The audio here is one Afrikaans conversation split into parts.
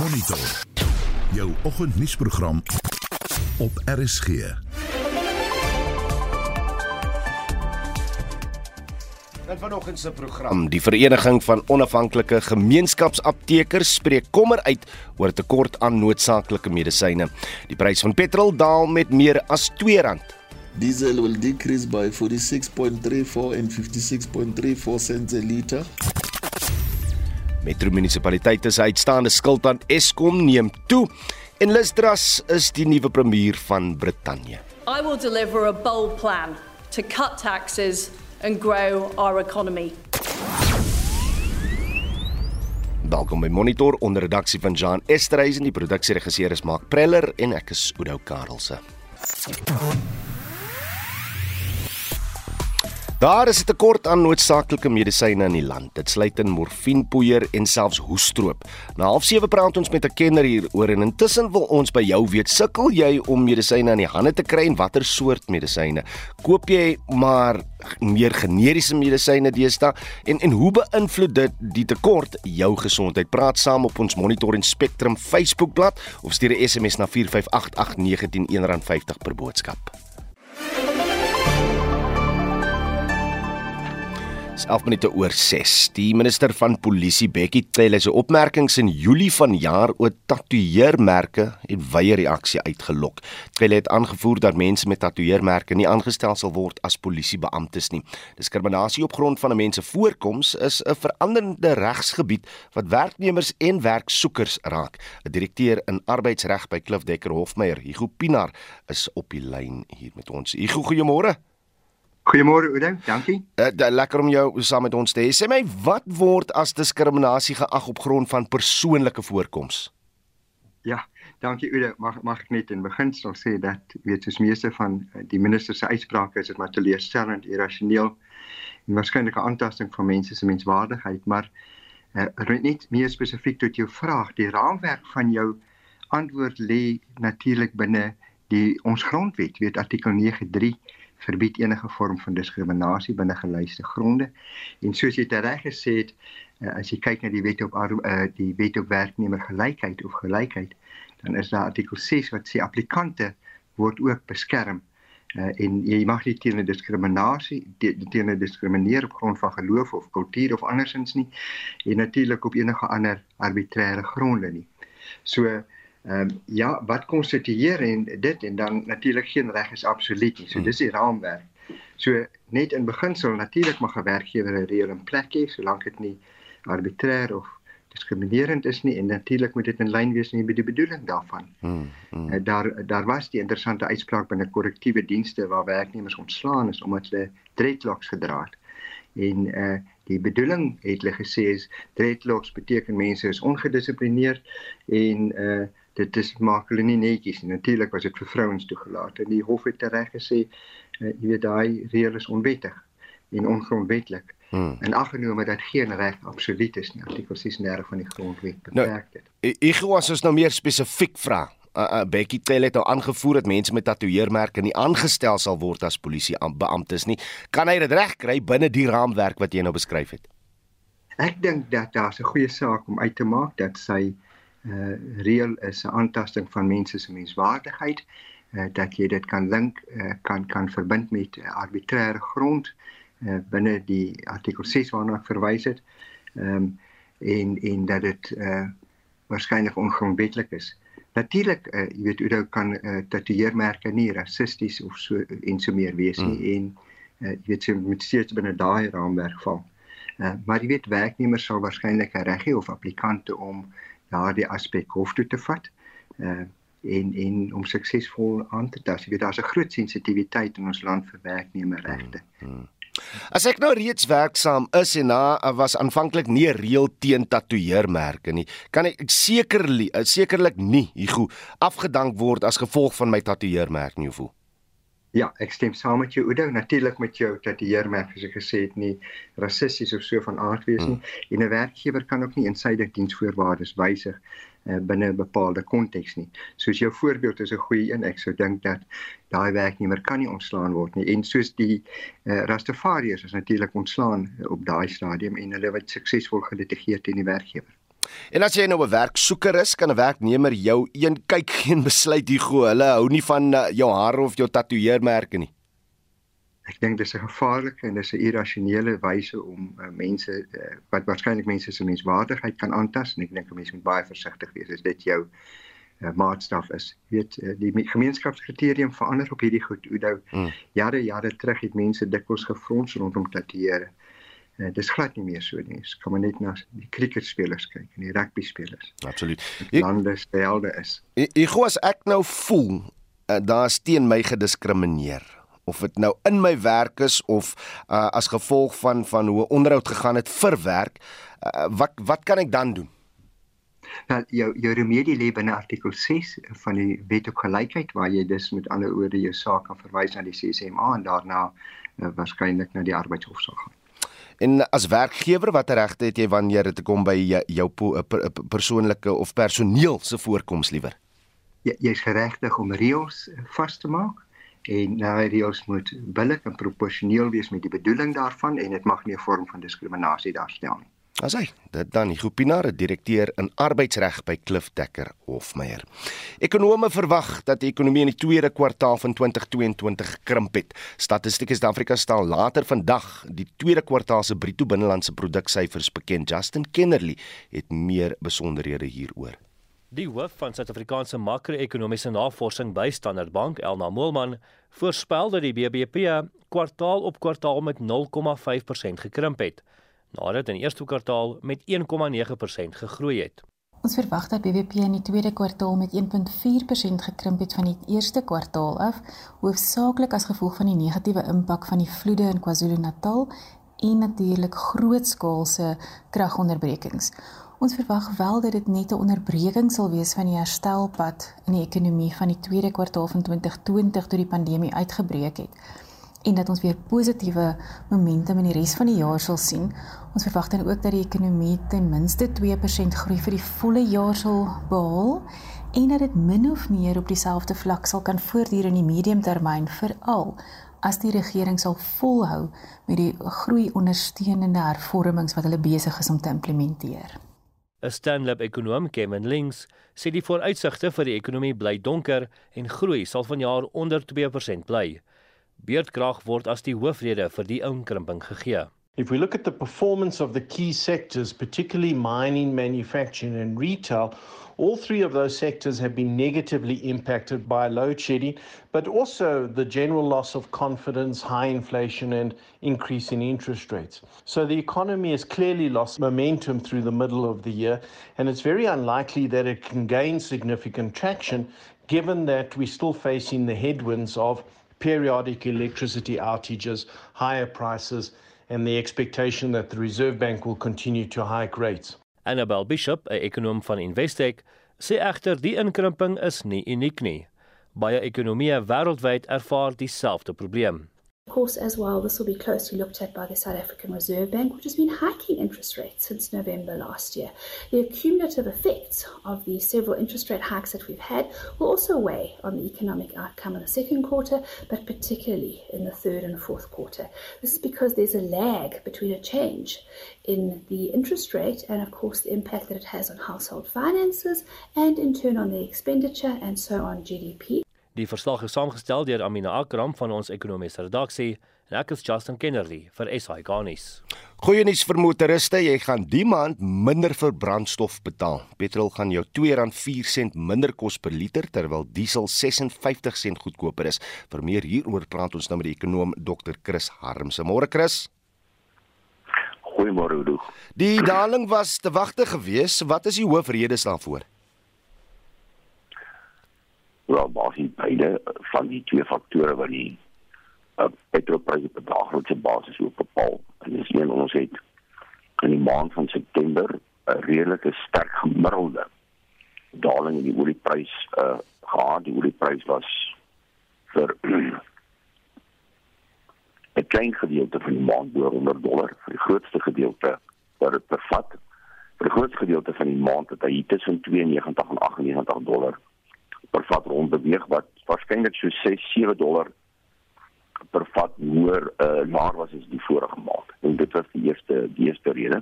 Monitor. Jou oggendnuusprogram op RSG. In vanoggend se program, die Vereniging van Onafhanklike Gemeenskapsaptekers spreek kommer uit oor tekort aan noodsaaklike medisyne. Die prys van petrol daal met meer as R2. Diesel will decrease by 46.34 and 56.34 cents a litre. Metro munisipaliteite se uitstaande skuld aan Eskom neem toe en Liz Truss is die nuwe premier van Brittanje. I will deliver a bold plan to cut taxes and grow our economy. Welkom by Monitor onder redaksie van Jan Esterhuis en die produksieregisseur is Mark Preller en ek is Oudou Karelse. Daar is 'n tekort aan noodsaaklike medisyne in die land. Dit sluit in morfienpoeier en selfs hoestroop. Na 07:30 praat ons met 'n kenner hieroor en intussen wil ons by jou weet, sukkel jy om medisyne in die hande te kry en watter soort medisyne? Koop jy maar meer generiese medisyne deesdae en en hoe beïnvloed dit die tekort jou gesondheid? Praat saam op ons Monitor en Spectrum Facebookblad of stuur 'n SMS na 4588919 R1.50 per boodskap. 11 minute oor 6. Die minister van Polisie, Bekkie Cele, se opmerkings in Julie vanjaar oor tatoeëermerke het wye reaksie uitgelok. Cele het aangevoer dat mense met tatoeëermerke nie aangestel sal word as polisiebeamptes nie. Diskriminasie op grond van 'n mens se voorkoms is 'n veranderende regsgebied wat werknemers en werksoekers raak. 'n Direkteur in arbeidsreg by Klif Dekker Hofmeyer, Hugo Pinaar, is op die lyn hier met ons. Hugo, goeiemôre. Goeiemôre Oudo, dankie. Uh, lekker om jou saam met ons te hê. Sê my, wat word as diskriminasie geag op grond van persoonlike voorkoms? Ja, dankie Oudo. Mag mag ek net in beginsel sê dat weet soos meeste van eh, die minister se uitsprake is dit maar teleurstellend, irrasioneel en waarskynlik 'n aantasting van mense se menswaardigheid, maar uh, net meer spesifiek tot jou vraag, die raamwerk van jou antwoord lê natuurlik binne die ons grondwet, weet artikel 93 verbied enige vorm van diskriminasie binne gelyste gronde. En soos jy reg gesê het, uh, as jy kyk na die wet op uh, die wet op werknemer gelykheid of gelykheid, dan is daar artikel 6 wat sê applikante word ook beskerm. Uh, en jy mag nie teen diskriminasie teen diskrimineer op grond van geloof of kultuur of andersins nie en natuurlik op enige ander arbitreëre gronde nie. So Ehm um, ja, wat konstitueer en dit en dan natuurlik geen reg is absoluut nie. So hmm. dis die raamwerk. So net in beginsel natuurlik mag 'n werkgewer 'n reël in plek hê solank dit nie arbitrêr of diskriminerend is nie en natuurlik moet dit in lyn wees met die bedoeling daarvan. Hmm, hmm. Uh, daar daar was die interessante uitspraak binne korrektiewe dienste waar werknemers ontslaan is omdat hulle dreadlocks gedra het. En uh die bedoeling het hulle gesê is dreadlocks beteken mense is ongedissiplineerd en uh dit is maak hulle nie netjies nie. Natuurlik was dit vir vrouens toegelaat en die hof het reg gesê uh, jy weet daai reël is onwettig en ongrondwettig. Hmm. En aggenome dat geen reg absoluut is nie. Artikel 36 van die grondwet nou, beperk dit. Nou, ek wou as ons nou meer spesifiek vra. Uh, uh, Becky Tell het nou aangevoer dat mense met tatoeëermerke nie aangestel sal word as polisie beamptes nie. Kan hy dit regkry binne die raamwerk wat jy nou beskryf het? Ek dink dat daar 'n goeie saak om uit te maak dat sy uh reël is 'n aantasting van mense se menswaardigheid uh, dat jy dit kan link uh, kan kan verbind met uh, arbitreëre grond uh, binne die artikel 6 waarna ek verwys het. Um, en en dat dit uh waarskynlik ongrondwettig is. Natuurlik, uh, jy weet, jy kan uh, tatoeëermerke nie rassisties of so en so meer wees nie mm. en uh, jy weet jy moet steeds binne daai raamwerk val. Uh, maar jy weet werknemers sal waarskynlik 'n reg hê of applikante om daardie aspek hof toe te vat. Uh en en om suksesvol aan te tas. Jy weet daar's 'n groot sensitiwiteit in ons land vir werknemerregte. Hmm, hmm. As ek nou reeds werksaam is en na was aanvanklik nie reël teen tatoeëermerke nie, kan ek sekerlik sekerlik nie hier afgedank word as gevolg van my tatoeëermerk nie voel. Ja, ek stem saam met jou Oudo. Natuurlik met jou dat die heermerk soos ek gesê het nie rassisties of so van aard wees nie. Hmm. En 'n werkgewer kan ook nie insydig diensvoorwaardes wysig uh, binne 'n bepaalde konteks nie. Soos jou voorbeeld is 'n goeie een. Ek sou dink dat daai werknemer kan nie ontslaan word nie. En soos die uh, Rastafariërs is natuurlik ontslaan op daai stadium en hulle het suksesvol gelitigeer teen die werkgewer. En as jy nou 'n werksoeker is, kan 'n werknemer jou een kyk geen besluit hier go. Hulle hou nie van uh, jou hare of jou tatoeëermerke nie. Ek dink dis 'n gevaarlike en dis 'n irrasionele wyse om uh, mense uh, wat waarskynlik mense se menswaardigheid kan aantas en ek dink 'n mens moet baie versigtig wees as dit jou uh, maatstaf is. Jy weet uh, die gemeenskapskriterium verander op hierdie goed. Onthou hmm. jare jare terug het mense dikwels gefrons rondom tatoeëre. Uh, dis glad nie meer so nie. Ek kan maar net na die cricketspelers kyk en die rugby spelers. Absoluut. Lande stelde is. Ek, gou as ek nou voel uh, daar's teen my gediskrimineer of dit nou in my werk is of uh, as gevolg van van hoe onderhoud gegaan het vir werk uh, wat wat kan ek dan doen Nou jou jou remedie lê binne artikel 6 van die Wet op Gelykheid waar jy dus met ander woorde jou saak kan verwys na die CCMA en daarna uh, waarskynlik na die arbeidshof sal gaan. En as werkgewer watter regte het jy wanneer dit kom by jou, jou persoonlike of personeel se voorkoms liewer? Jy jy's geregtig om reëls vas te maak en nou reëls moet billik en proporsioneel wees met die bedoeling daarvan en dit mag nie 'n vorm van diskriminasie daarstel nie. As hy, dit dan die Groepinare direkteur in arbeidsreg by Klif Dekker Hofmeyer. Ekonome verwag dat die ekonomie in die tweede kwartaal van 2022 krimp het. Statistiek Suid-Afrika stel later vandag die tweede kwartaal se bruto binnelandse produksyfers bekend. Justin Kennerly het meer besonderhede hieroor. Die hoof van Suid-Afrikaanse makro-ekonomiese navorsing by Standard Bank, Elna Moelman, voorspel dat die BBP kwartaal op kwartaal met 0,5% gekrimp het nadat in die eerste kwartaal met 1,9% gegroei het. Ons verwag dat BBP in die tweede kwartaal met 1.4% gekrimp het van die eerste kwartaal af, hoofsaaklik as gevolg van die negatiewe impak van die vloede in KwaZulu-Natal en natuurlik grootskaalse kragonderbrekings. Ons verwag wel dat dit net 'n onderbreking sal wees van die herstelpad in die ekonomie van die tweede kwartaal van 2020 toe die pandemie uitgebreek het en dat ons weer positiewe momentum in die res van die jaar sal sien. Ons verwag dan ook dat die ekonomie ten minste 2% groei vir die volle jaar sal behaal en dat dit min of meer op dieselfde vlak sal kan voortduur in die mediumtermyn veral as die regering sal volhou met die groei ondersteunende hervormings wat hulle besig is om te implementeer. 'n Stanley-ekonoom, Kevin Links, sê die vooruitsigte vir die ekonomie bly donker en groei sal vanjaar onder 2% bly. Beurtkrag word as die hoofrede vir die inkrimping gegee. If we look at the performance of the key sectors, particularly mining, manufacturing and retail, all three of those sectors have been negatively impacted by load shedding, but also the general loss of confidence, high inflation, and increase in interest rates. So the economy has clearly lost momentum through the middle of the year, and it's very unlikely that it can gain significant traction given that we're still facing the headwinds of periodic electricity outages, higher prices, and the expectation that the Reserve Bank will continue to hike rates. Annabel Bishop, 'n ekonom van Investec, sê egter die inkrimping is nie uniek nie. Baie ekonomieë wêreldwyd ervaar dieselfde probleem. Of course, as well, this will be closely looked at by the South African Reserve Bank, which has been hiking interest rates since November last year. The cumulative effects of the several interest rate hikes that we've had will also weigh on the economic outcome in the second quarter, but particularly in the third and fourth quarter. This is because there's a lag between a change in the interest rate and, of course, the impact that it has on household finances and, in turn, on the expenditure and so on GDP. Die verslag is saamgestel deur Amina Akram van ons ekonomiese redaksie en ek is Justin Kennerly vir SI Garnis. Goeie nuus vir motoriste, jy gaan die maand minder vir brandstof betaal. Petrol gaan jou R2.04 minder kos per liter terwyl diesel 56 sent goedkoper is. Vir meer hieroor praat ons nou met die ekonom Dr. Chris Harmse. Môre Chris. Goeiemôre Oudo. Die daling was te wagte geweest. Wat is die hoofredes daarvoor? Wel basies beide van die twee faktore wat die uh, petrolpryse per daaglikse basis ook bepaal. En dis een ons het in die maand van September 'n redelike sterk gemiddelde daling in die olieprys uh gehad. Die olieprys was vir 'n klein gedeelte van die maand bo 100 dollar, vir die grootste gedeelte wat dit bevat. Vir die grootste gedeelte van die maand het hy tussen 92 en 98 dollar vat rond beweeg wat waarskynlik so 6 7 dollar per vat hoër uh, laer was as die vorige maand. En dit was die eerste die eerste rede.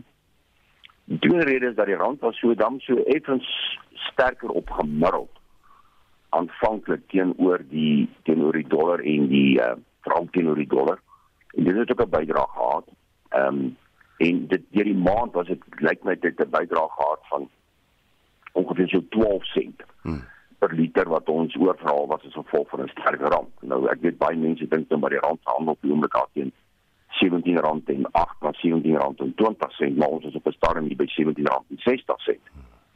Die tweede rede is dat die rand was so dan so effens sterker op gemiddeld aanvanklik teenoor die teenoor die dollar en die uh, frank teenoor die dollar. En dit het ook 'n bydrae gehad. Ehm um, en dit deur die maand was dit lyk my dit 'n bydrae gehad van ongeveer so 12 sent. Hmm per liter wat ons oorverhaal was as gevolg van 'n sterker rand. Nou ek weet baie mense dink dan by die rand handel op die oomblik af teen 17 rand en 8 na 17 rand en 20 sent, maar ons is op 'n stadium hier by 17 rand en 60 sent.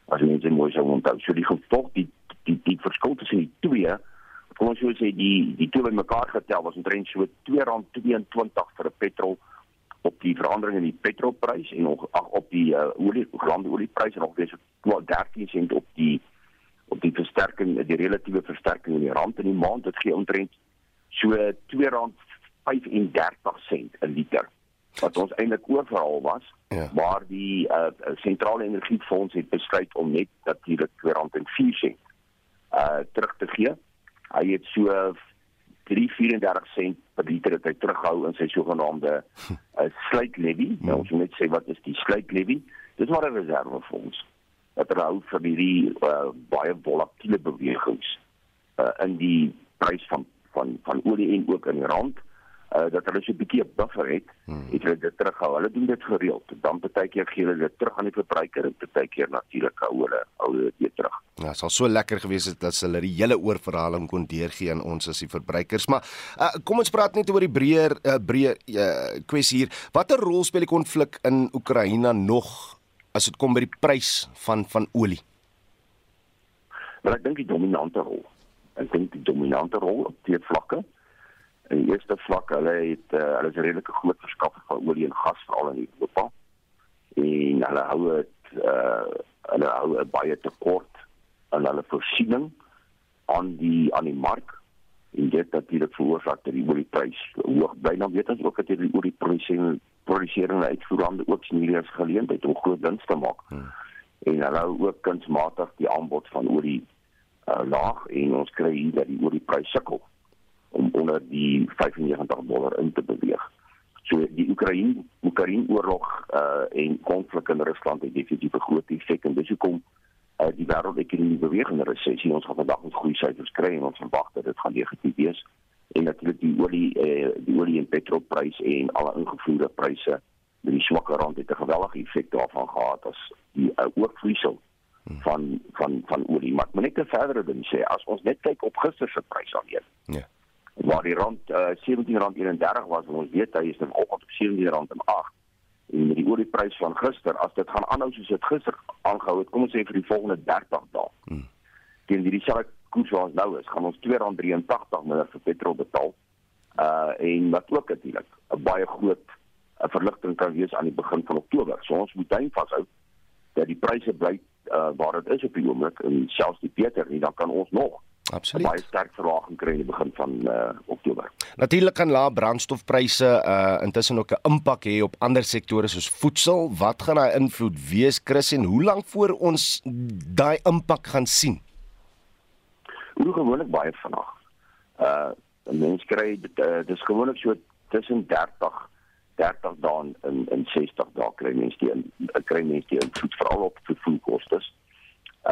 As jy net mooi sou onthou, so die gevolg die die die verskil tussen die twee kom ons sê die die twee bymekaar getel was omtrent so R2.22 vir 'n petrol op die verandering in die petrolprys en nog op die uh, olie grond oliepryse nog weer so 13 sent op die op die versterking die relatiewe versterking in die rand in die maand dit gee omtrent so R2.35 'n liter wat ons eintlik oorverhaal was ja. maar die uh, sentrale energiefonds het besluit om net natuurlik R2.04 uh terug te gee. Hy het so 334 sent per liter het hy terughou in sy sogenaamde uh, sluitlevy. Nou ons moet net sê wat is die sluitlevy? Dis maar 'n reservefonds dat hulle hou vir hierdie uh, baie volatiele bewegings uh, in die prys van van van olie en ook in rand uh, dat hulle so 'n bietjie 'n buffer het hmm. het hulle dit terughou. Hulle doen dit gereeld. Dan baie keer gee hulle dit terug aan die verbruiker en baie keer natuurlik hou hulle hou dit weer terug. Ja dit sal so lekker gewees het dat hulle die hele oorverhaling kon deurgee aan ons as die verbruikers. Maar uh, kom ons praat net oor die breër uh, breër uh, kwessie hier. Watter rol speel die konflik in Oekraïne nog as dit kom by die prys van van olie? Maar ek dink die dominante rol. Ek dink die dominante rol op twee vlakke. In die eerste vlak, hulle het uh, hulle is 'n redelike groot verskaffer van olie en gas veral in Europa. En hulle hou dit uh hulle hou baie tekort aan hulle voorsiening aan die aan die mark en dit natuurlik veroorsaak dat die olieprys hoog bly. Dan weet ons ook dat die oliepryse produserende uitvoerande ook sien hierdie as geleentheid om groot wins te maak. Hmm. En hulle hou ook kunsmatig die aanbod van olie uh, laag en ons kry hier dat die olieprys sukkel om onder die 95 dollar in te beweeg. So die Oekraïne Oekraïne oorlog uh, en konflik in Rusland het definitief 'n groot effek en dis hoekom uh, die wêreldekonomie beweeg in 'n resessie. Ons gaan vandag met goeie syfers kry en ons verwag dat dit gaan negatief wees en natuurlik die olie eh, die olie en petrolpryse en alle ingevoerde pryse met die swakker rand het 'n geweldige effek daarvan gehad as die uh, oorvloeisel van van van olie. Maar net 'n verdere ding sê as ons net kyk op gister se pryse alleen ja. waar die rand uh, eh, 17 rand 31 was ons weet hy is nou op op 17 rand en 8 en met die olieprys van gister as dit gaan aanhou soos dit gister aangehou het kom ons sê vir die volgende 30 dae. Hmm. teen hierdie selfe koers waar ons nou is, gaan ons R2.83 minder vir petrol betaal. Uh en wat ook natuurlik 'n baie groot 'n verligting kan wees aan die begin van Oktober. So ons moet duim vashou dat die pryse bly uh waar dit is op die oomblik en selfs die beter nie, dan kan ons nog Absoluut. baie sterk verwagting kry in die begin van uh Oktober. Natuurlik kan lae brandstofpryse uh intussen ook 'n impak hê op ander sektore soos voedsel. Wat gaan daai invloed wees, Chris, en hoe lank voor ons daai impak gaan sien? Hoe gewoonlik baie vinnig. Uh mense kry dit uh, dis gewoonlik so tussen 30 30 dae in in 60 dae kry mense die kry mense die invloed veral op vervoerkoste.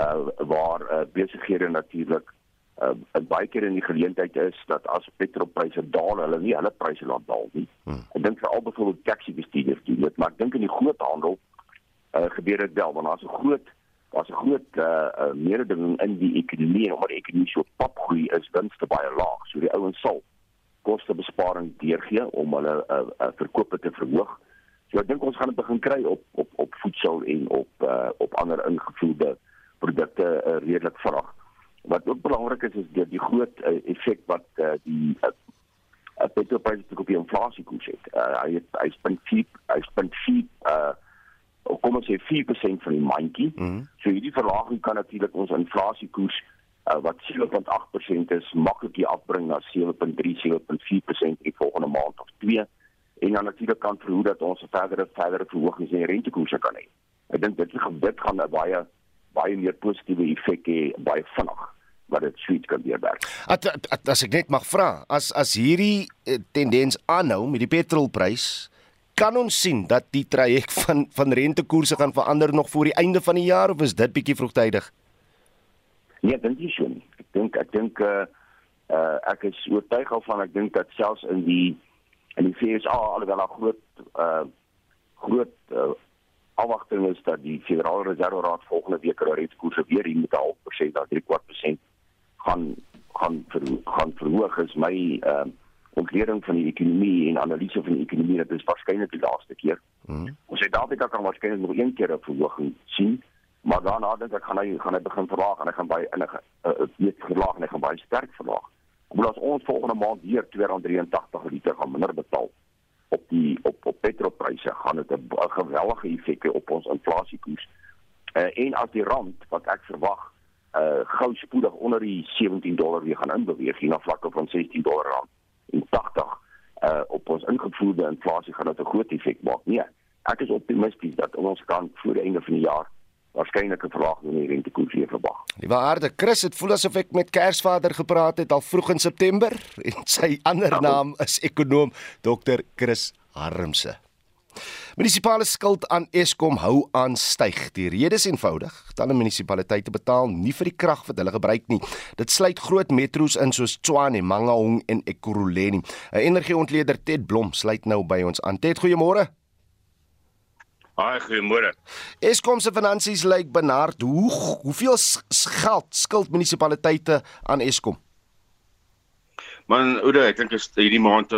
Uh waar uh, besighede natuurlik uh baie keer in die geleentheid is dat as petrolpryse daal, hulle nie hulle pryse laat daal nie. Hmm. Ek dink veral byvoorbeeld taxi bestuurders doen dit, maar ek dink in die groot handel uh gebeur dit wel want daar's 'n groot daar's 'n groot uh, uh meerding in die ekonomie en omdat die ekonomie so pap groei is winste baie laag. So die ouens sal kostebesparing deurgee om hulle uh, uh verkope te verhoog. So ek dink ons gaan dit begin kry op op op voedsel en op uh op ander ingevoerde produkte uh, redelik vinnig. Wat ook belangrik is is die, die groot uh, effek wat uh, die uh, uh, petrolpryse op die inflasie koers het. Uh, hy het hy spend 4 hy spend 4 uh kom ons sê 4% van die mandjie. Mm -hmm. So hierdie verlaging kan natuurlik ons inflasiekoers uh, wat 7.8% is maklik hier afbring na 7.3, 7.4% in volgende maand of 2 en dan natuurlik kan verhoed dat ons 'n verdere verdere verhoging in die rentekoerse kan hê. Ek dink dit dit gaan 'n baie baie meer positiewe effek hê baie vinnig wat dit sweet kan deurwerk. As ek net mag vra, as as hierdie eh, tendens aanhou met die petrolprys kan ons sien dat die traject van van rentekoerse gaan verander nog voor die einde van die jaar of is dit bietjie vroegtydig? Nee, ek dink nie so nie. Ek dink ek dink uh uh ek is oortuig al van ek dink dat selfs in die in die FSA alhoewel daar groot uh groot uh, afwagting is dat die Federale Reserve Raad volgende week rentekoerse weer hier met 'n half persent na 3.4% gaan gaan ver, gaan verhoog is my uh ontleding van die ekonomie en analise van die ekonomie dit is waarskynlik die laaste keer. Mm. Ons het dalk ook waarskynlik nog een keer 'n verhoging sien, maar daarna dink ek gaan hy gaan hy begin verlaag en hy gaan baie in 'n weet verlaag en hy gaan baie sterk verlaag. Omdat ons volgende maand weer 283 liter gaan minder betaal op die op op petrolpryse gaan dit 'n geweldige effek hê op ons inflasiekoers. Uh, en as die rand wat ek verwag uh gou spoedig onder die 17 dollar weer gaan inbeweeg hier na vlakke van 16 dollar rand en 80 uh op ons ingevoerde inflasie gaan dit 'n groot effek maak. Nee, ek is optimisties dat ons kan voor die einde van die jaar waarskynlik 'n verlaging in die rentekoers weer verwag. Die waarde Chris het voel asof ek met Kersvader gepraat het al vroeg in September en sy ander ja, naam is ekonom Dr Chris Harmse. Munisipale skuld aan Eskom hou aan styg. Die rede is eenvoudig: talle munisipaliteite betaal nie vir die krag wat hulle gebruik nie. Dit sluit groot metro's in soos Tshwane, Mangaung en Ekurhuleni. 'n Energieontleder Ted Blom sluit nou by ons aan. Ted, goeiemôre. Haai, goeiemôre. Eskom se finansies lyk benard. Hoe hoeveel geld skuld munisipaliteite aan Eskom? Man, Oude, ek dink is hierdie maand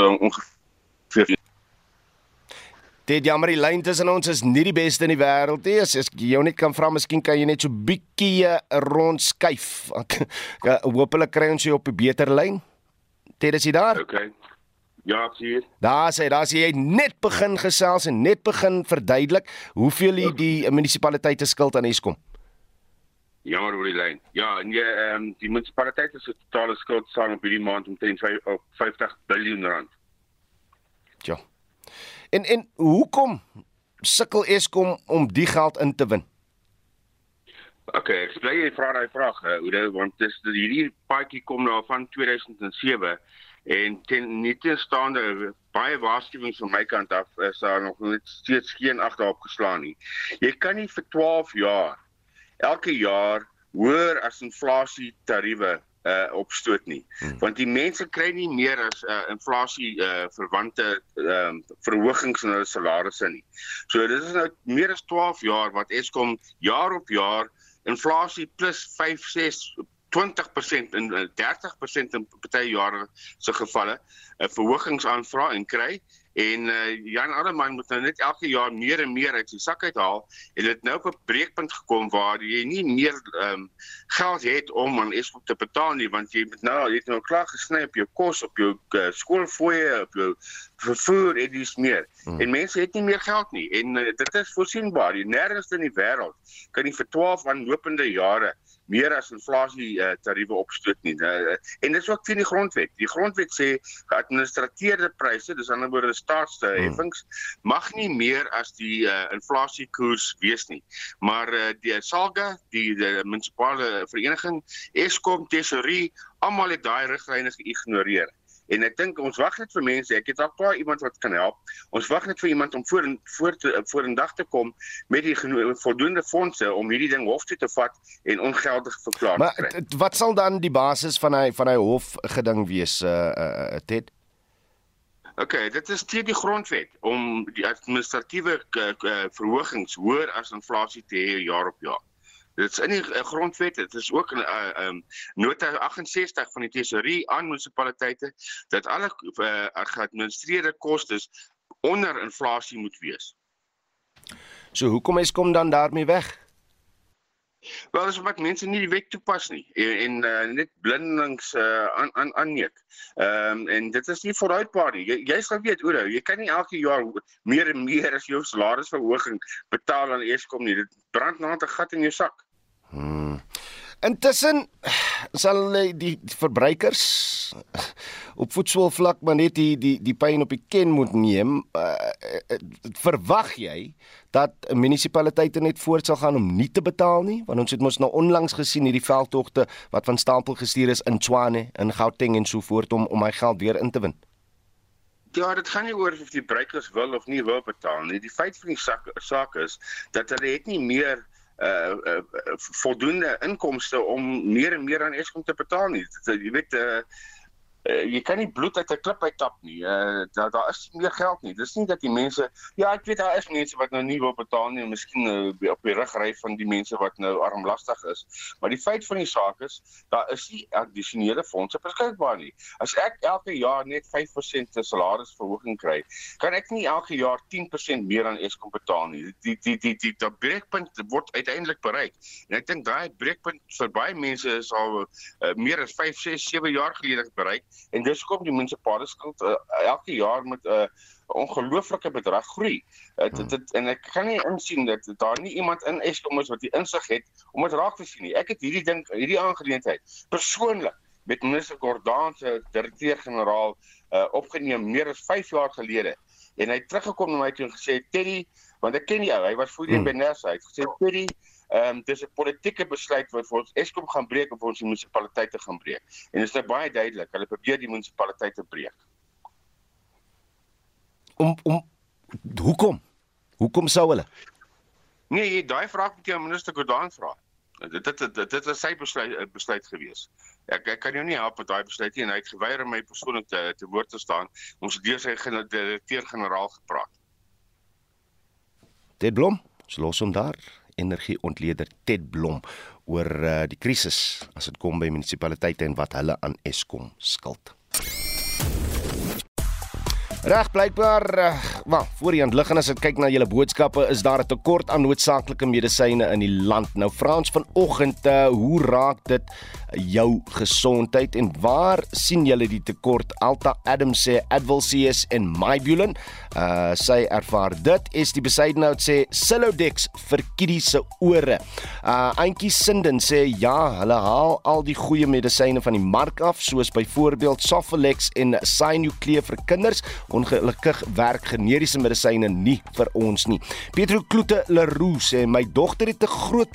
uh, ongeveer Dit jammer die lyn tussen ons is nie die beste in die wêreld nie. As ek jou net kan vra, miskien kan jy net so bietjie uh, rondskuif. Hoopelik kry ons jou op 'n beter lyn. Dit is jy daar? Okay. Ja, sien. Daar sê, daar sê jy net begin gesels en net begin verduidelik hoeveel die, die munisipaliteite skuld aan Eskom. Jammer oor die lyn. Ja, en jy ehm um, die munisipaliteit se totale skuld staan op hierdie maand omtrent 50 miljard rand. Ja. En en hoekom sukkel Eskom om die geld in te win? OK, ek bly jy vra daai vraag, Oude, want dis hierdie paadjie kom nou van 2007 en ten nie te staande baie waarskuwings van my kant af is daar nog net steeds geen ag daarop geslaan nie. Jy kan nie vir 12 jaar elke jaar hoër as inflasie tariewe uh opstoot nie. Hmm. Want die mense kry nie meer as uh inflasie uh verwante ehm uh, verhogings in hulle salarisse nie. So dit is nou meer as 12 jaar wat Eskom jaar op jaar inflasie plus 5 6 20% en 30% in party jare se gevalle 'n verhogings aanvra en kry en uh, Jan Alleman moet nou net elke jaar meer en meer uit sy sak uithaal. En dit nou op 'n breekpunt gekom waar jy nie meer um, geld het om aan Eskom te betaal nie want jy moet nou jy het nou klaar gesny op jou kos op jou uh, skoolfooie op jou vervoer en dis meer. Hmm. en mense het nie meer geld nie. En uh, dit is voorsienbaar. Jy nêrens in die wêreld kan jy vir 12 aanlopende jare meer as inflasie uh, tariewe opstoot nie. Uh, en dit is ook teen die grondwet. Die grondwet sê geadministreerde pryse, dis anderswoorde staatsheffings, hmm. mag nie meer as die uh, inflasiekoers wees nie. Maar uh, die SALGA, die, die munisipale vereniging, Eskom, Tesorie, almal het daai riglyne geïgnoreer. En ek dink ons wag net vir mense. Ek het al klaar iemand wat kan help. Ons wag net vir iemand om voor voor te voor in dag te kom met die voldoende fondse om hierdie ding hof toe te vat en ongeldig verklaar maar, te kry. Maar wat sal dan die basis van hy van hy hof geding wees uh uh Ted? OK, dit is teen die grondwet om die administratiewe verhogings hoër as inflasie te hê jaar op jaar. Dit is in die uh, grondwet, dit is ook in uh, um, nota 68 van die tesorie aan munisipaliteite dat alle uh, geadministreerde kostes onder inflasie moet wees. So hoekom is kom dan daarmee weg? Wel, dis omdat mense nie die wet toepas nie en, en uh, net blindelings aan uh, aan aanneek. Ehm um, en dit is nie vooruitbaar nie. Jy, jy sal weet, Oudo, jy kan nie elke jaar meer en meer as jou salarisverhoging betaal aan Eskom nie. Dit brand na 'n gat in jou sak. Hmm. Intussen sal die verbruikers op voedselvlak maar net die die die pyn op die ken moet neem. Uh, verwag jy dat munisipaliteite net voort sal gaan om nie te betaal nie? Want ons het mos nou onlangs gesien hierdie veldtogte wat van stapel gestuur is in Tshwane, in Gauteng en so voort om om my geld weer in te win. Ja, dit gaan nie oor of die bruikers wil of nie wil betaal nie. Die feit van die saak, saak is dat hulle het nie meer uh, uh voldoende inkomste om meer en meer aan Eskom te betaal nie. Jy weet uh uh, jy kan nie bloed uit 'n klip uittap nie. Uh daar daar is meer geld nie. Dis nie dat die mense ja, ek weet daar is mense wat nou nie wil betaal nie, miskien uh, op die rug ry van die mense wat nou armlastig is. Maar die feit van die saak is, daar is nie addisionele fondse beskikbaar nie. As ek elke jaar net 5% te salarisverhoging kry, kan ek nie elke jaar 10% meer aan Eskom betaal nie. Die die die die die breekpunt word uiteindelik bereik. En ek dink daai breekpunt vir baie mense is al uh, meer as 5, 6, 7 jaar gelede bereik en dis hoekom die munisipale skuld uh, elke jaar met 'n uh, ongelooflike bedrag groei. Dit uh, dit en ek kan nie insien dat daar nie iemand in Eskom is wat die insig het om dit raak te sien nie. Ek het hierdie ding hierdie aangeleentheid persoonlik met minister Gordaan se direkteur-generaal uh, opgeneem meer as 5 jaar gelede en hy het teruggekom na my toe en gesê Teddy want ek ken jou hy was voorheen hmm. by Nersa hy het gesê Teddy Ehm um, dis 'n politieke besluit wat vir ons Eskom gaan breek of ons munisipaliteite gaan breek. En dit is nou baie duidelik, hulle probeer die munisipaliteite breek. Om om hoekom? Hoekom sou hulle? Nee, jy daai vraag moet jy aan minister Gordaan vra. Dit dit dit dit is sy besluit besluit gewees. Ek ek kan jou nie help met daai besluit nie en hy het geweier om my persoonlik te te woord te staan. Ons het deur sy direkteur-generaal gepraat. Dit blom, los hom daar energieontleder Ted Blom oor uh, die krisis as dit kom by munisipaliteite en wat hulle aan Eskom skuld. Reg blykbaar, uh, wel, voor die handliggend as ek kyk na julle boodskappe, is daar 'n tekort aan noodsaaklike medisyne in die land. Nou Frans vanoggend, uh, hoe raak dit jou gesondheid en waar sien julle die tekort? Alta Adams sê Advil CS en Mybulen. Uh sy ervaar dit. Is die besydenhout sê Silodex vir kiddies se ore. Uh Auntie Sinden sê ja, hulle haal al die goeie medisyne van die mark af, soos byvoorbeeld Sofalex en Sinuclear vir kinders. Ongelukkig werk generiese medisyne nie vir ons nie. Petro Kloete Leroux sê my dogter het 'n groot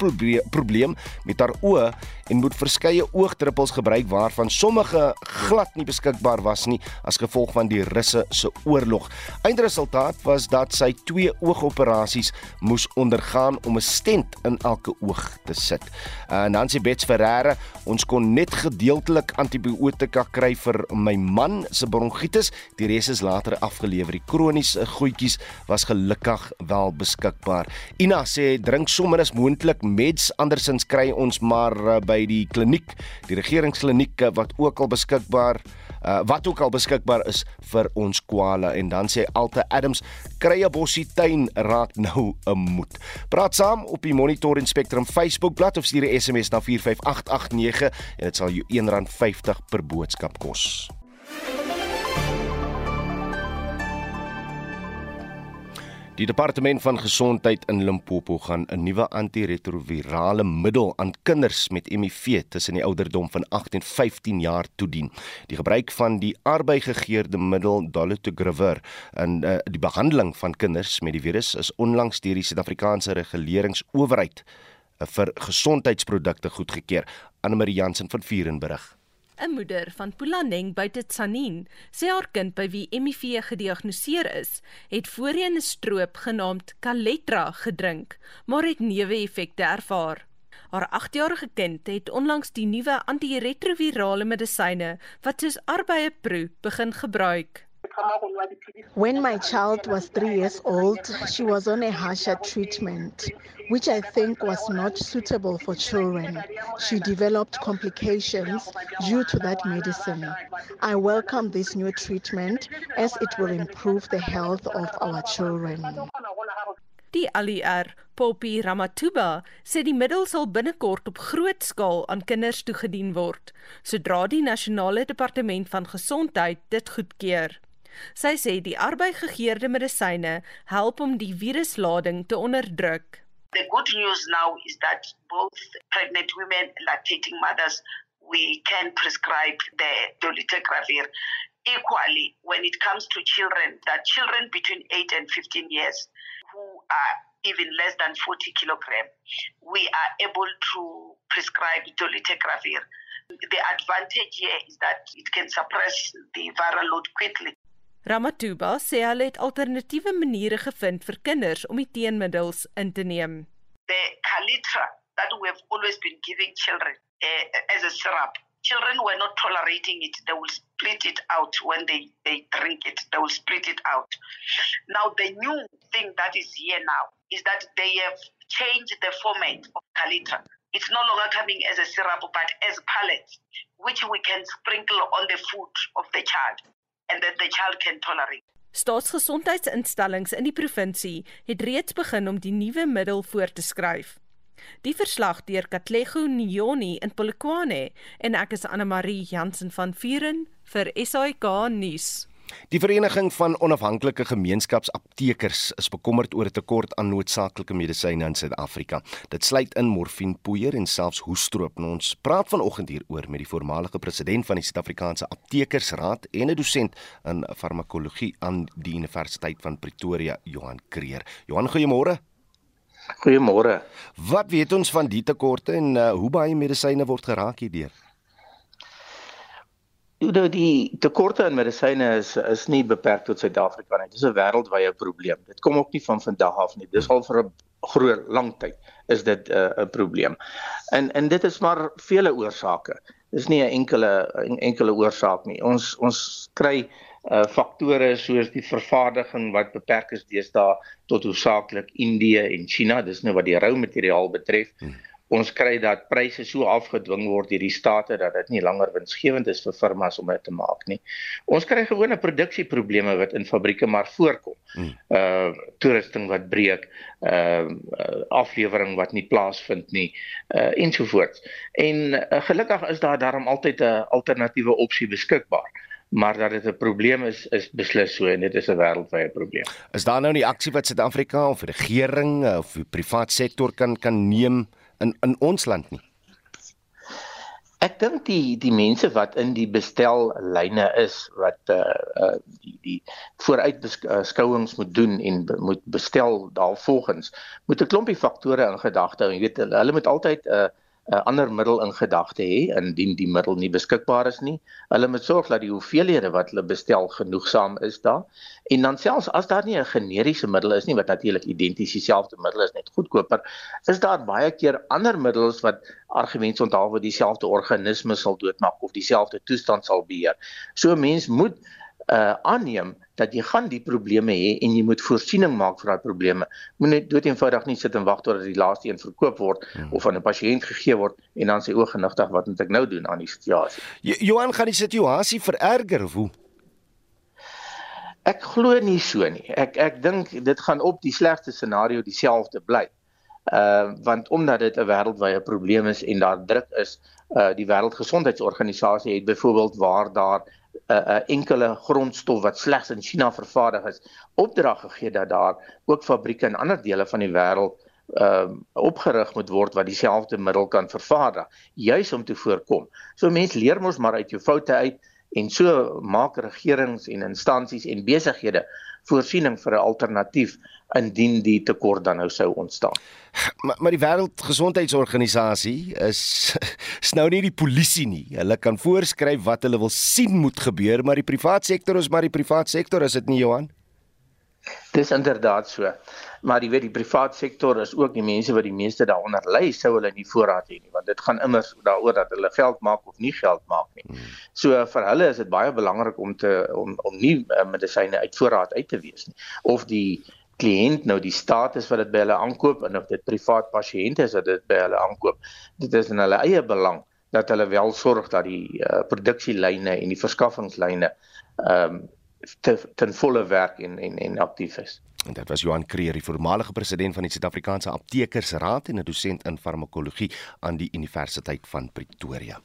probleem met haar oë en moet verskeie oogdruppels gebruik waarvan sommige glad nie beskikbaar was nie as gevolg van die Russe se oorlog. Eindresultaat was dat sy twee oogoperasies moes ondergaan om 'n stent in elke oog te sit. Uh, Nancy Bets Ferreira, ons kon net gedeeltelik antibiotika kry vir my man se bronkietis, die res is later afgelewer. Die kroniese goedjies was gelukkig wel beskikbaar. Ina sê drink sommer as moontlik meds andersins kry ons maar uh, by die kliniek die regeringskliniek wat ook al beskikbaar uh, wat ook al beskikbaar is vir ons kwale en dan sê Alta Adams krye bossie tuin raak nou 'n moed. Praat saam op die Monitor en Spectrum Facebook bladsy of stuur 'n SMS na 45889 en dit sal jou R1.50 per boodskap kos. Die departement van gesondheid in Limpopo gaan 'n nuwe antiretrovirale middel aan kinders met HIV tussen die ouderdom van 8 en 15 jaar toedien. Die gebruik van die arbeigegeurde middel dolutegravir in uh, die behandeling van kinders met die virus is onlangs deur die Suid-Afrikaanse Reguleringsowerheid uh, vir gesondheidsprodukte goedgekeur. Anne Marie Jansen van Vierenburg. 'n Moeder van Pulaneng buite Tsanin sê haar kind by wie HIV gediagnoseer is, het voorheen 'n stroop genaamd Kaletra gedrink, maar het neeweffekte ervaar. Haar 8-jarige kind het onlangs die nuwe antiretrovirale medisyne wat soos arbeye pro begin gebruik. When my child was three years old, she was on a harsher treatment, which I think was not suitable for children. She developed complications due to that medicine. I welcome this new treatment as it will improve the health of our children. Die ALR, Poppy Ramatuba, sê die middel sal binnekort op groot skaal aan kinders toegedien word, sodra die nasionale departement van gesondheid dit goedkeur. Sy sê die arbeigegeerde medisyne help om die viruslading te onderdruk. The good news now is that both pregnant women and lactating mothers we can prescribe the dolutegravir equally when it comes to children that children between 8 and 15 years who are even less than 40 kilogram we are able to prescribe dolutegravir. The advantage here is that it can suppress the viral load quickly Ramatuba sê hulle het alternatiewe maniere gevind vir kinders om die teenmiddels in te neem. The Calitra that we have always been giving children uh, as a syrup children were not tolerating it. They will split it out when they, they drink it. They will split it out. Now, the new thing that is here now is that they have changed the format of Kalitra. It's no longer coming as a syrup, but as pellets, which we can sprinkle on the food of the child, and that the child can tolerate. Staatsgesondheidsinstellings in die provinsie het reeds begin om die nuwe middel voor te skryf. Die verslag deur Katlego Nyoni in Polokwane en ek is Anne Marie Jansen van Vuren vir SAK nuus. Die vereniging van onafhanklike gemeenskapsaptekers is bekommerd oor 'n tekort aan noodsaaklike medisyne in Suid-Afrika. Dit sluit in morfienpoeier en selfs hoestroop. Nou, ons praat vanoggend hieroor met die voormalige president van die Suid-Afrikaanse Aptekersraad en 'n dosent in farmakologie aan die Universiteit van Pretoria, Johan Kreer. Johan, goeiemôre. Goeiemôre. Wat weet ons van die tekorte en uh, hoe baie medisyne word geraak hierdeur? Nou die tekorte aan medisyne is is nie beperk tot Suid-Afrika nie. Dit is 'n wêreldwye probleem. Dit kom ook nie van vandag af nie. Dis al vir 'n groot lang tyd is dit 'n uh, probleem. En en dit is maar vele oorsake. Dis nie 'n enkele 'n enkele oorsaak nie. Ons ons kry uh faktore soos die vervaardiging wat beperk is deesdae tot hoofsaaklik Indië en China dis nou wat die rou materiaal betref hmm. Ons kry dat pryse so afgedwing word deur die state dat dit nie langer winsgewend is vir firmas om dit te maak nie ons kry gewone produksieprobleme wat in fabrieke maar voorkom hmm. uh toerusting wat breek uh aflewering wat nie plaasvind nie uh ensovoorts en uh, gelukkig is daar daarom altyd 'n alternatiewe opsie beskikbaar maar dat dit 'n probleem is is beslis so en dit is 'n wêreldwye probleem. Is daar nou nie aksie wat Suid-Afrika of die regering of die privaat sektor kan kan neem in in ons land nie? Ek dink die die mense wat in die bestellyne is wat uh uh die die vooruitbeskouings moet doen en be, moet bestel daarvolgens moet 'n klompie faktore in gedagte hou. Jy weet hulle moet altyd 'n uh, 'n ander middel in gedagte hê indien die middel nie beskikbaar is nie. Hulle moet sorg dat die hoeveelhede wat hulle bestel genoegsaam is daar. En dan selfs as daar nie 'n generiese middel is nie wat natuurlik identies dieselfde middel is net goedkoper, is daar baie keer ander middels wat argumente onthou wat dieselfde organisme sal doodmaak of dieselfde toestand sal beheer. So mens moet uh aanneem dat jy gaan die probleme hê en jy moet voorsiening maak vir daai probleme. Moenie dood eenvoudig nie sit en wag totdat die laaste een verkoop word hmm. of aan 'n pasiënt gegee word en dan sê o genigtig wat moet ek nou doen aan die situasie? Johan gaan die situasie vererger of hoe? Ek glo nie so nie. Ek ek dink dit gaan op die slegste scenario dieselfde bly. Uh want omdat dit 'n wêreldwye probleem is en daar druk is, uh die wêreldgesondheidsorganisasie het byvoorbeeld waar daar 'n uh, 'n uh, enkele grondstof wat slegs in China vervaardig is, opdrag gegee dat daar ook fabrieke in ander dele van die wêreld ehm uh, opgerig moet word wat dieselfde middel kan vervaardig, juis om te voorkom. So mense leer mos maar uit jou foute uit en so maak regerings en instansies en besighede voorsiening vir 'n alternatief indien die tekort dan nou sou ontstaan. Maar maar die wêreldgesondheidsorganisasie is is nou nie die polisie nie. Hulle kan voorskryf wat hulle wil sien moet gebeur, maar die private sektor is maar die private sektor, is dit nie Johan? Dis inderdaad so. Maar jy weet die private sektor is ook die mense wat die meeste daaronder lê, sou hulle nie voorraad hê nie, want dit gaan immers daaroor dat hulle geld maak of nie geld maak nie. Hmm. So vir hulle is dit baie belangrik om te om om nie uh, medisyne uit voorraad uit te wees nie of die kliënt nou die status wat dit by hulle aankoop en of dit privaat pasiënte is wat dit by hulle aankoop. Dit is in hulle eie belang dat hulle wel sorg dat die uh, produksielyne en die verskaffingslyne ehm um, te, ten volle werk en en en aktief is. En dit was Johan Kreer, die voormalige president van die Suid-Afrikaanse Aptekersraad en 'n dosent in farmakologie aan die Universiteit van Pretoria.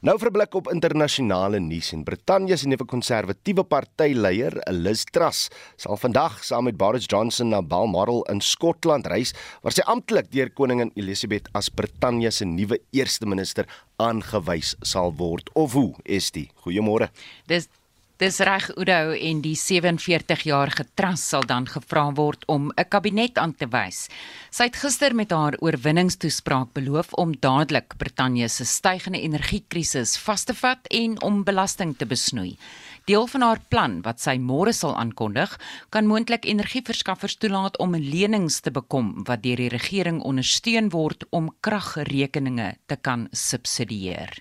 Nou vir 'n blik op internasionale nuus en Brittanje se nuwe konservatiewe partyleier, Liz Truss, sal vandag saam met Boris Johnson na Balmoral in Skotland reis waar sy amptelik deur koningin Elizabeth as Brittanje se nuwe eerste minister aangewys sal word. Of hoe is dit? Goeiemôre. Dis Dis reg Oudo en die 47-jarige Truss sal dan gevra word om 'n kabinet aan te wys. Sy het gister met haar oorwinningstoespraak beloof om dadelik Brittanje se stygende energiekrisis vas te vat en om belasting te besnoei. Deel van haar plan wat sy môre sal aankondig, kan moontlik energieverskaffers toelaat om lenings te bekom wat deur die regering ondersteun word om kragrekeninge te kan subsidieer.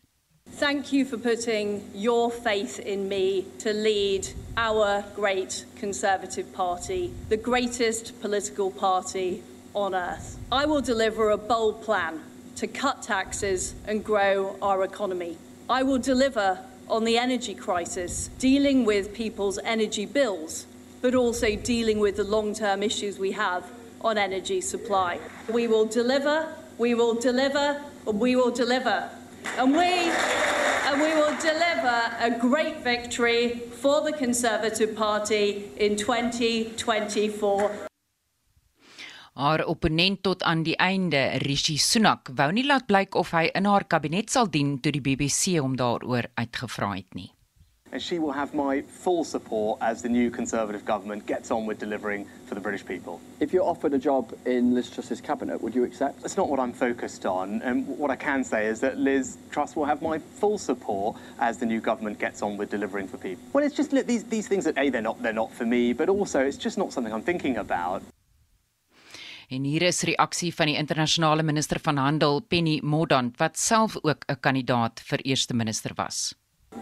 Thank you for putting your faith in me to lead our great Conservative Party, the greatest political party on earth. I will deliver a bold plan to cut taxes and grow our economy. I will deliver on the energy crisis, dealing with people's energy bills, but also dealing with the long term issues we have on energy supply. We will deliver, we will deliver, we will deliver. And we, and we will deliver a great victory for the Conservative Party in 2024. Haar opponent tot aan die einde, Rishi Sunak, wou nie laat blyk of hy in haar kabinet sal dien toe die BBC hom daaroor uitgevra het nie. And she will have my full support as the new Conservative government gets on with delivering for the British people. If you're offered a job in Liz Truss's cabinet, would you accept? That's not what I'm focused on, and what I can say is that Liz Truss will have my full support as the new government gets on with delivering for people. Well, it's just look, these these things that a they're not they're not for me, but also it's just not something I'm thinking about. En hier is reaksie van die internasionale minister van handel Penny Mordaunt wat self ook 'n kandidaat vir eerste minister was.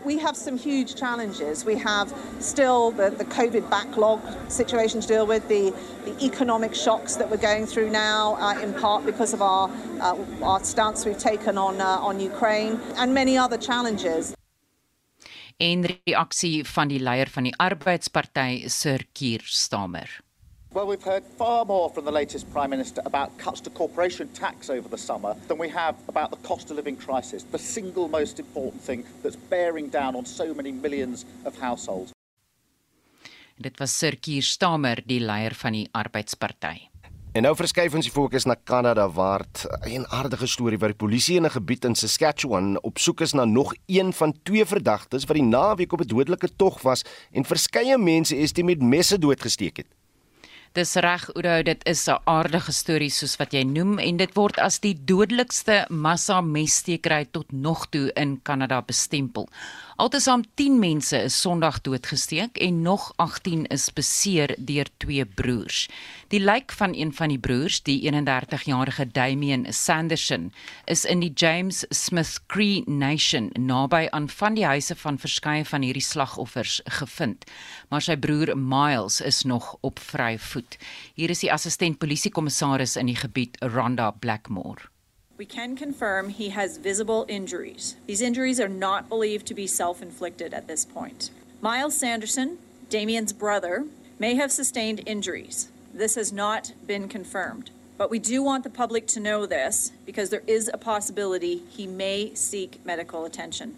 We have some huge challenges. We have still the, the COVID backlog situation to deal with, the, the economic shocks that we're going through now, uh, in part because of our, uh, our stance we've taken on, uh, on Ukraine, and many other challenges. En reaksie van die leier van die Arbeidsparty, Sir Keir Starmer. Well, we've heard far more from the latest Prime Minister about cuts to corporation tax over the summer than we have about the cost of living crisis, the single most important thing that's bearing down on so many millions of households. Dit was Sir Keir Starmer, die leier van die Arbeidsparty. En nou verskuif ons die fokus na Kanada waar 'n aardige storie waar die polisie in 'n gebied in Saskatchewan op soek is na nog een van twee verdagtes wat die naweek op 'n dodelike tog was en verskeie mense is dit met messe doodgesteek het. Dis reg, Oudo, dit is 'n aardige storie soos wat jy noem en dit word as die dodelikste massa messtekery tot nog toe in Kanada bestempel. Altesaam 10 mense is Sondag doodgesteek en nog 18 is beseer deur twee broers. Die lijk van een van die broers, die 31-jarige Damien Sanderson, is in die James Smith Cree Nation naby aan van die huise van verskeie van hierdie slagoffers gevind. Maar sy broer Miles is nog op vry voet. Hier is die assistent polisiekommissaris in die gebied, Rhonda Blackmore. We can confirm he has visible injuries. These injuries are not believed to be self inflicted at this point. Miles Sanderson, Damien's brother, may have sustained injuries. This has not been confirmed. But we do want the public to know this because there is a possibility he may seek medical attention.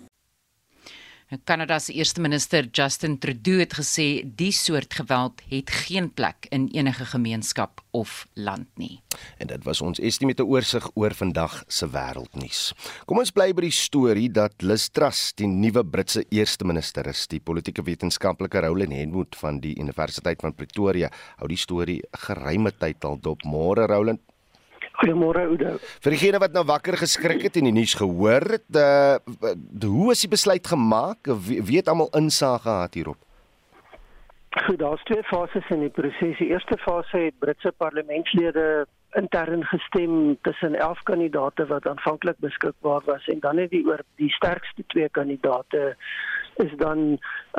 Kanada se eerste minister Justin Trudeau het gesê die soort geweld het geen plek in enige gemeenskap of land nie. En dit was ons estimate oorsig oor vandag se wêreldnuus. Kom ons bly by die storie dat Liz Truss die nuwe Britse eerste minister is. Die politieke wetenskaplike Roland Henwood van die Universiteit van Pretoria hou die storie geruime tyd al dop. Môre Roland, Goeiemôre Oudo. Vir diegene wat nou wakker geskrik het en die nuus gehoor het, uh, hoe is die besluit gemaak? Wie, wie het almal insig gehad hierop? Goed, daar's twee fases in die proses. Die eerste fase het Britse parlementslede intern gestem tussen 11 kandidate wat aanvanklik beskikbaar was en dan het die oor die sterkste twee kandidate is dan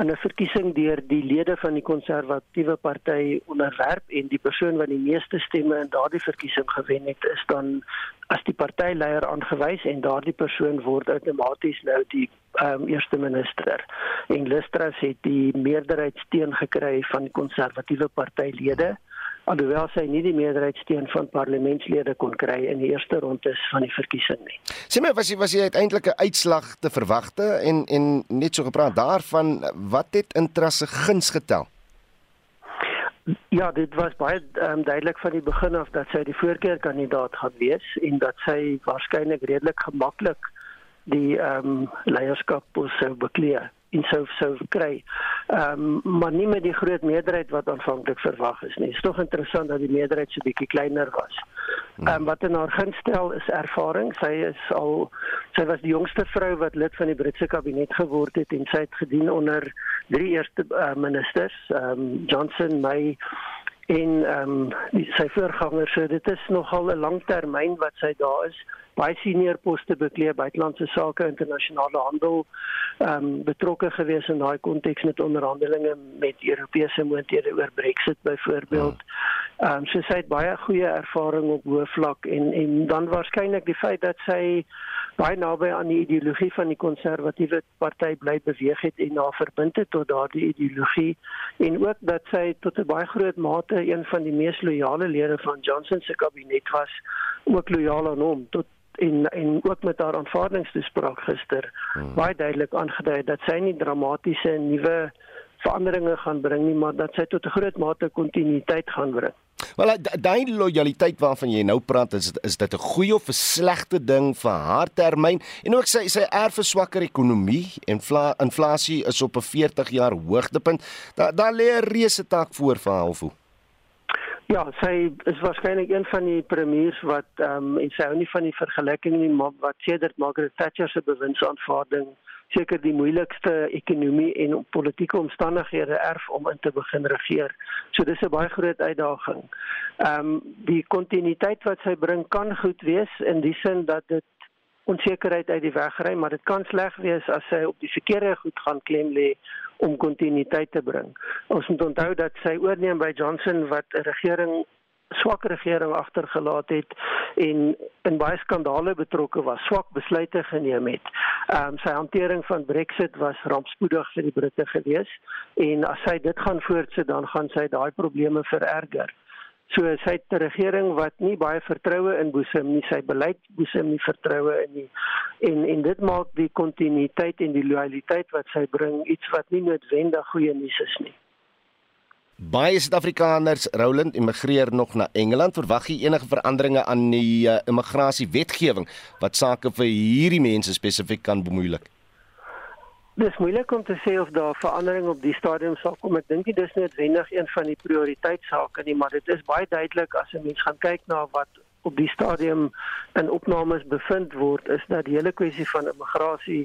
in 'n verkiesing deur die lede van die konservatiewe party onderwerp en die persoon wat die meeste stemme in daardie verkiesing gewen het is dan as die partyleier aangewys en daardie persoon word outomaties nou die um, eerste minister. En Listras het die meerderheidsteun gekry van die konservatiewe partylede. Hmm alhoewel sy nie die meerderheidsteun van parlementslede kon kry in die eerste ronde van die verkiesing nie. Sê my was jy was jy uiteindelik 'n uitslag te verwagte en en net so gepraat daarvan wat het interesse guns getel? Ja, dit was baie um, duidelik van die begin af dat sy die voorkeurkandidaat gaan wees en dat sy waarskynlik redelik gemaklik die ehm um, leierskap sou bekleed en sou sou kry. Ehm um, maar nie met die groot meerderheid wat aanvanklik verwag is nie. Dit is tog interessant dat die meerderheid so bietjie kleiner was. Hmm. Ehm um, wat in haar gunstel is ervaring. Sy is al sy was die jongste vrou wat lid van die Britse kabinet geword het en sy het gedien onder drie eerste uh, ministers, um, Johnson, May en ehm um, sy voorganger. So dit is nogal 'n langtermyn wat sy daar is baie senior poste bekleed buitelandse sake internasionale handel ehm um, betrokke gewees in daai konteks met onderhandelinge met Europese moonthede oor Brexit byvoorbeeld. Ehm um, so sy het baie goeie ervaring op hoë vlak en en dan waarskynlik die feit dat sy baie naby aan die ideologie van die konservatiewe party bly beweeg het en na verbind het tot daardie ideologie en ook dat sy tot 'n baie groot mate een van die mees loyale lede van Johnson se kabinet was ook loyaal aan hom tot en en ook met haar aanvaardingstoespraak gister hmm. baie duidelik aangedui dat sy nie dramatiese nuwe veranderinge gaan bring nie maar dat sy tot 'n groot mate kontinuïteit gaan bring. Wel daai lojaliteit waarvan jy nou praat is is dit 'n goeie of 'n slegte ding vir haar termyn en ook sy sy erf 'n swakker ekonomie en inflasie is op 'n 40 jaar hoogtepunt. Daar daar lê 'n reuse taak voor vir haar of hoe? Ja, sy is waarskynlik een van die premiers wat ehm um, en sy hou nie van die vergelyking nie, maar wat sedert Margaret Thatcher se bewindsaanvaarding seker die moeilikste ekonomie en politieke omstandighede erf om in te begin regeer. So dis 'n baie groot uitdaging. Ehm um, die kontinuïteit wat sy bring kan goed wees in die sin dat dit onsekerheid uit die weg ry, maar dit kan sleg wees as sy op die verkeerde goed gaan klem lê om kontinuïteit te bring. Ons moet onthou dat sy oorneem by Johnson wat 'n regering swak regering agtergelaat het en in baie skandale betrokke was, swak besluite geneem het. Ehm um, sy hantering van Brexit was rampspoedig vir die Britte gewees en as sy dit gaan voortsit dan gaan sy daai probleme vererger. So sy het 'n regering wat nie baie vertroue inboesem nie, sy beleid boesem nie vertroue in nie. En en dit maak die kontinuïteit en die loyaliteit wat sy bring iets wat nie noodwendig goeie nuus is nie. Baie Suid-Afrikaners, Roland, immigreer nog na Engeland. Verwag jy enige veranderinge aan die uh, immigrasiewetgewing wat sake vir hierdie mense spesifiek kan bemoeilik? Dit is moeilik om te sê of daar verandering op die stadium sal kom. Ek dink dit is noodwendig een van die prioriteitsake nie, maar dit is baie duidelik as 'n mens gaan kyk na wat op die stadium in opnames bevind word, is dat die hele kwessie van immigrasie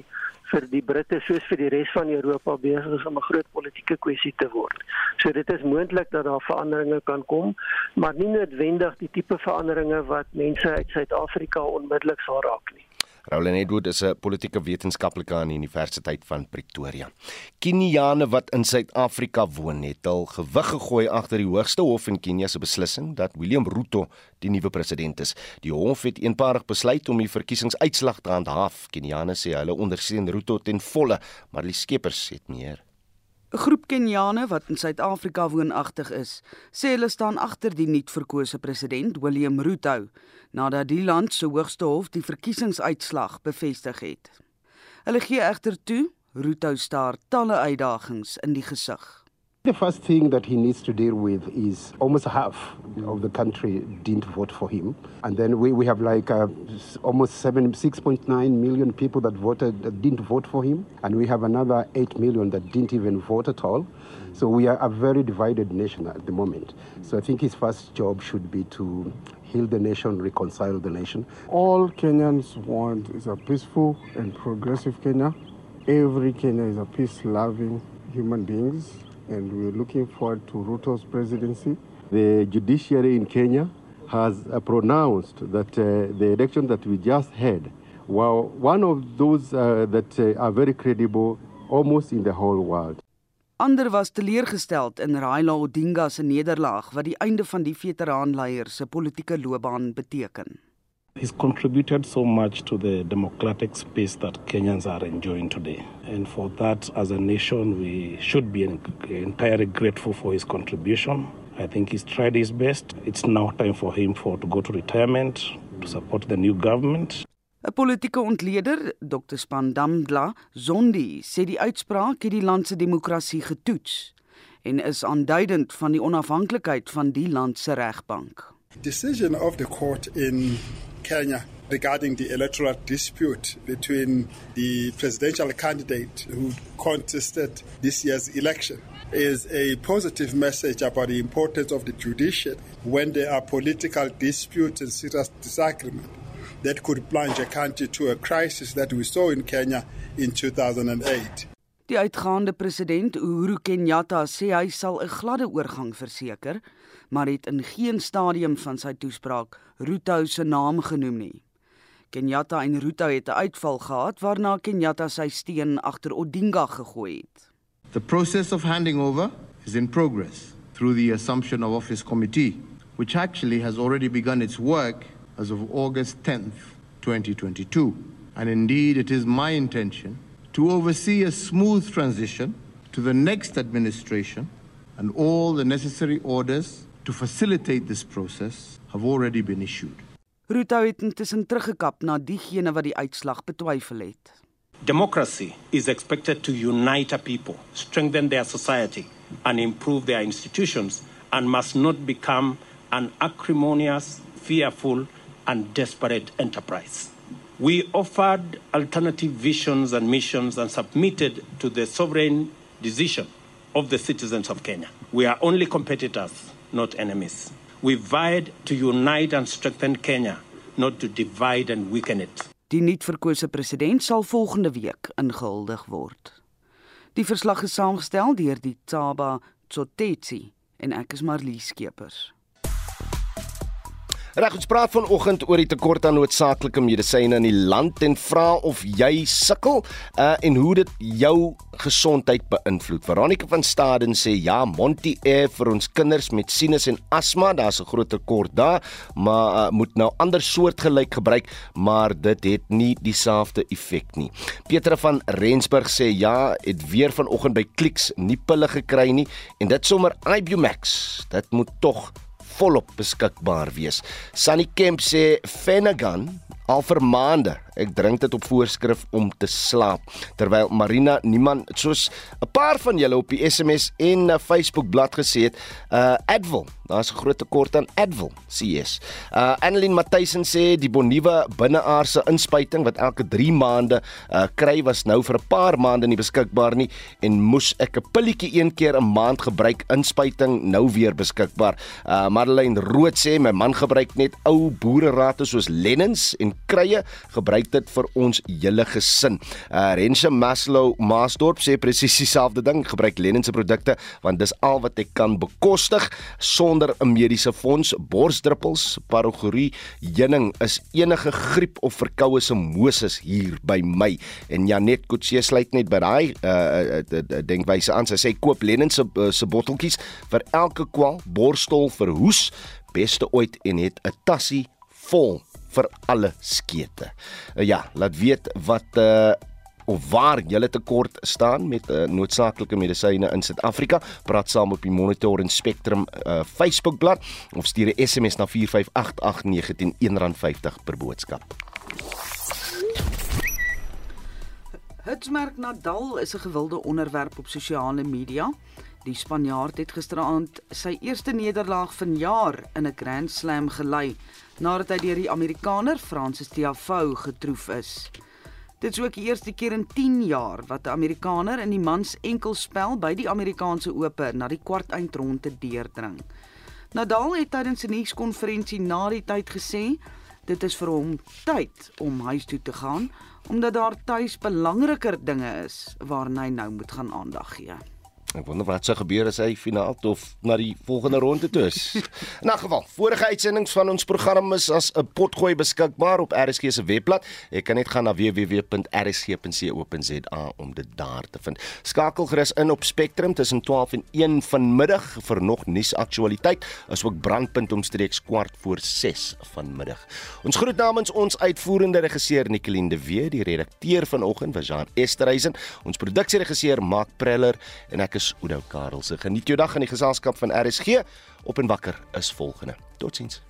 vir die Britte soos vir die res van Europa besig is om 'n groot politieke kwessie te word. So dit is moontlik dat daar veranderinge kan kom, maar nie noodwendig die tipe veranderinge wat mense uit Suid-Afrika onmiddellik sal raak nie. Roland Edward is 'n politieke wetenskaplike aan die Universiteit van Pretoria. Keniane wat in Suid-Afrika woon, het al gewig gegooi agter die Hoogste Hof in Kenia se beslissing dat William Ruto die nuwe president is. Die hof het eenparig besluit om die verkiesingsuitslag te handhaaf. Keniane sê hulle ondersteun Ruto ten volle, maar die skeppers het meer. 'n Groep Keniane wat in Suid-Afrika woonagtig is, sê hulle staan agter die nuut verkose president William Ruto nadat die land se hoogste hof die verkiesingsuitslag bevestig het. Hulle gee egter toe Ruto staar talle uitdagings in die gesig. The first thing that he needs to deal with is almost half of the country didn't vote for him. And then we, we have like uh, almost 7, 6.9 million people that voted that didn't vote for him. And we have another 8 million that didn't even vote at all. So we are a very divided nation at the moment. So I think his first job should be to heal the nation, reconcile the nation. All Kenyans want is a peaceful and progressive Kenya. Every Kenya is a peace-loving human beings and we're looking forward to Ruto's presidency. The judiciary in Kenya has uh, pronounced that uh, the election that we just had were one of those uh, that uh, are very credible almost in the whole world. Ander was teleurgesteld in Raila Odinga se nederlaag wat die einde van die veteraanleier se politieke loopbaan beteken. He's contributed so much to the democratic space that Kenyans are enjoying today. And for that, as a nation, we should be entirely grateful for his contribution. I think he's tried his best. It's now time for him for to go to retirement to support the new government. 'n Politieke ontleder, Dr. Spandamdla Zondi, sê die uitspraak het die land se demokrasie getoets en is aanduidend van die onafhanklikheid van die land se regbank. Decision of the court in Kenya regarding the electoral dispute between the presidential candidate who contested this year's election is a positive message about the importance of the judiciary when there are political disputes and serious disagreement that could plunge a country to a crisis that we saw in Kenya in 2008. Die uitgaande president Uhuru Kenyatta sê hy sal 'n gladde oorgang verseker, maar het in geen stadium van sy toespraak Ruto se naam genoem nie. Kenyatta en Ruto het 'n uitval gehad waarna Kenyatta sy steen agter Odinga gegooi het. The process of handing over is in progress through the Assumption of Office Committee, which actually has already begun its work as of August 10th, 2022. And indeed, it is my intention to oversee a smooth transition to the next administration, and all the necessary orders to facilitate this process have already been issued. Ruto het intussen teruggekap na diegene wat die uitslag betwyfel het. Democracy is expected to unite a people, strengthen their society, and improve their institutions, and must not become an acrimonious, fearful, and desperate enterprise. We offered alternative visions and missions and submitted to the sovereign decision of the citizens of Kenya. We are only competitors, not enemies. We vied to unite and strengthen Kenya, not to divide and weaken it. Die nuutverkose president sal volgende week ingehuldig word. Die verslag is saamgestel deur die Taba Tsotetsi en ek is Marlie Skeepers. Reg, ons praat vanoggend oor die tekort aan noodsaaklike medisyne in die land en vra of jy sukkel uh, en hoe dit jou gesondheid beïnvloed. Veronica van Staden sê ja, Monty Air vir ons kinders met sinus en asma, daar's 'n groot tekort daar, maar uh, moet nou ander soortgelyk gebruik, maar dit het nie dieselfde effek nie. Petra van Rensburg sê ja, het weer vanoggend by Clicks nie pille gekry nie en dit sommer Ibumax. Dit moet tog volop beskikbaar wees. Sunny Kemp sê Fenagan al vir maande. Ek drink dit op voorskrif om te slaap. Terwyl Marina niemand soos 'n paar van julle op die SMS en Facebook bladsy gesê het, uh Advil, daar's 'n groot tekort aan Advil, CS. Uh Annelien Matthysen sê die Boniva binneaardse inspuiting wat elke 3 maande uh kry was nou vir 'n paar maande nie beskikbaar nie en moes ek 'n pilletjie een keer 'n maand gebruik inspuiting nou weer beskikbaar. Uh Madeleine Rood sê my man gebruik net ou boererate soos Lennons en krye gebruik dit vir ons hele gesin. Uh Rense Maslow Maasdorp sê presies dieselfde ding, gebruik Lennon se produkte want dis al wat ek kan bekostig sonder 'n mediese fonds. Borsdruppels, parogorie, heuning is enige griep of verkoue se Moses hier by my. En Janet Kutse sluit net by daai uh, uh denkwyse aan. Sy sê koop Lennon se uh, se botteltjies vir elke kwal, borstol vir hoes, beste ooit en het 'n tassie vol vir alle skete. Uh, ja, laat weet wat uh of waar jy tekort staan met uh, noodsaaklike medisyne in Suid-Afrika. Praat saam op die Monitor en Spectrum uh, Facebookblad of stuur 'n SMS na 4588919 R1.50 per boodskap. Hitsmerk Nadal is 'n gewilde onderwerp op sosiale media. Die Spanjaard het gisteraand sy eerste nederlaag vanjaar in 'n Grand Slam gelei nadat hy deur die Amerikaner Francis Tiafoe getroof is. Dit is ook die eerste keer in 10 jaar wat 'n Amerikaner in die mans enkelspel by die Amerikaanse Ope na die kwartfinale deurdring. Nadal het tydens 'n nuuskonferensie na die tyd gesê dit is vir hom tyd om huis toe te gaan omdat daar tuis belangriker dinge is waarna hy nou moet gaan aandag gee. Ek wonder wat sou gebeur as hy finaal of na die volgende ronde toe is. In 'n geval, vorige uitsendings van ons program is as 'n potgooi beskikbaar op RSG se webblad. Jy kan net gaan na www.rsg.co.za om dit daar te vind. Skakel gerus in op Spectrum tussen 12 en 1 vanmiddag vir nog nuusaktualiteit, asook brandpunt omstreeks kwart voor 6 vanmiddag. Ons groet namens ons uitvoerende regisseur Nicoline de Wee, die redakteur vanoggend was Jean Esterhuizen, ons produksieregisseur Mark Preller en ek is Oudo Karelse. Geniet jou dag in die geselskap van RSG. Op en wakker is volgende. Totsiens.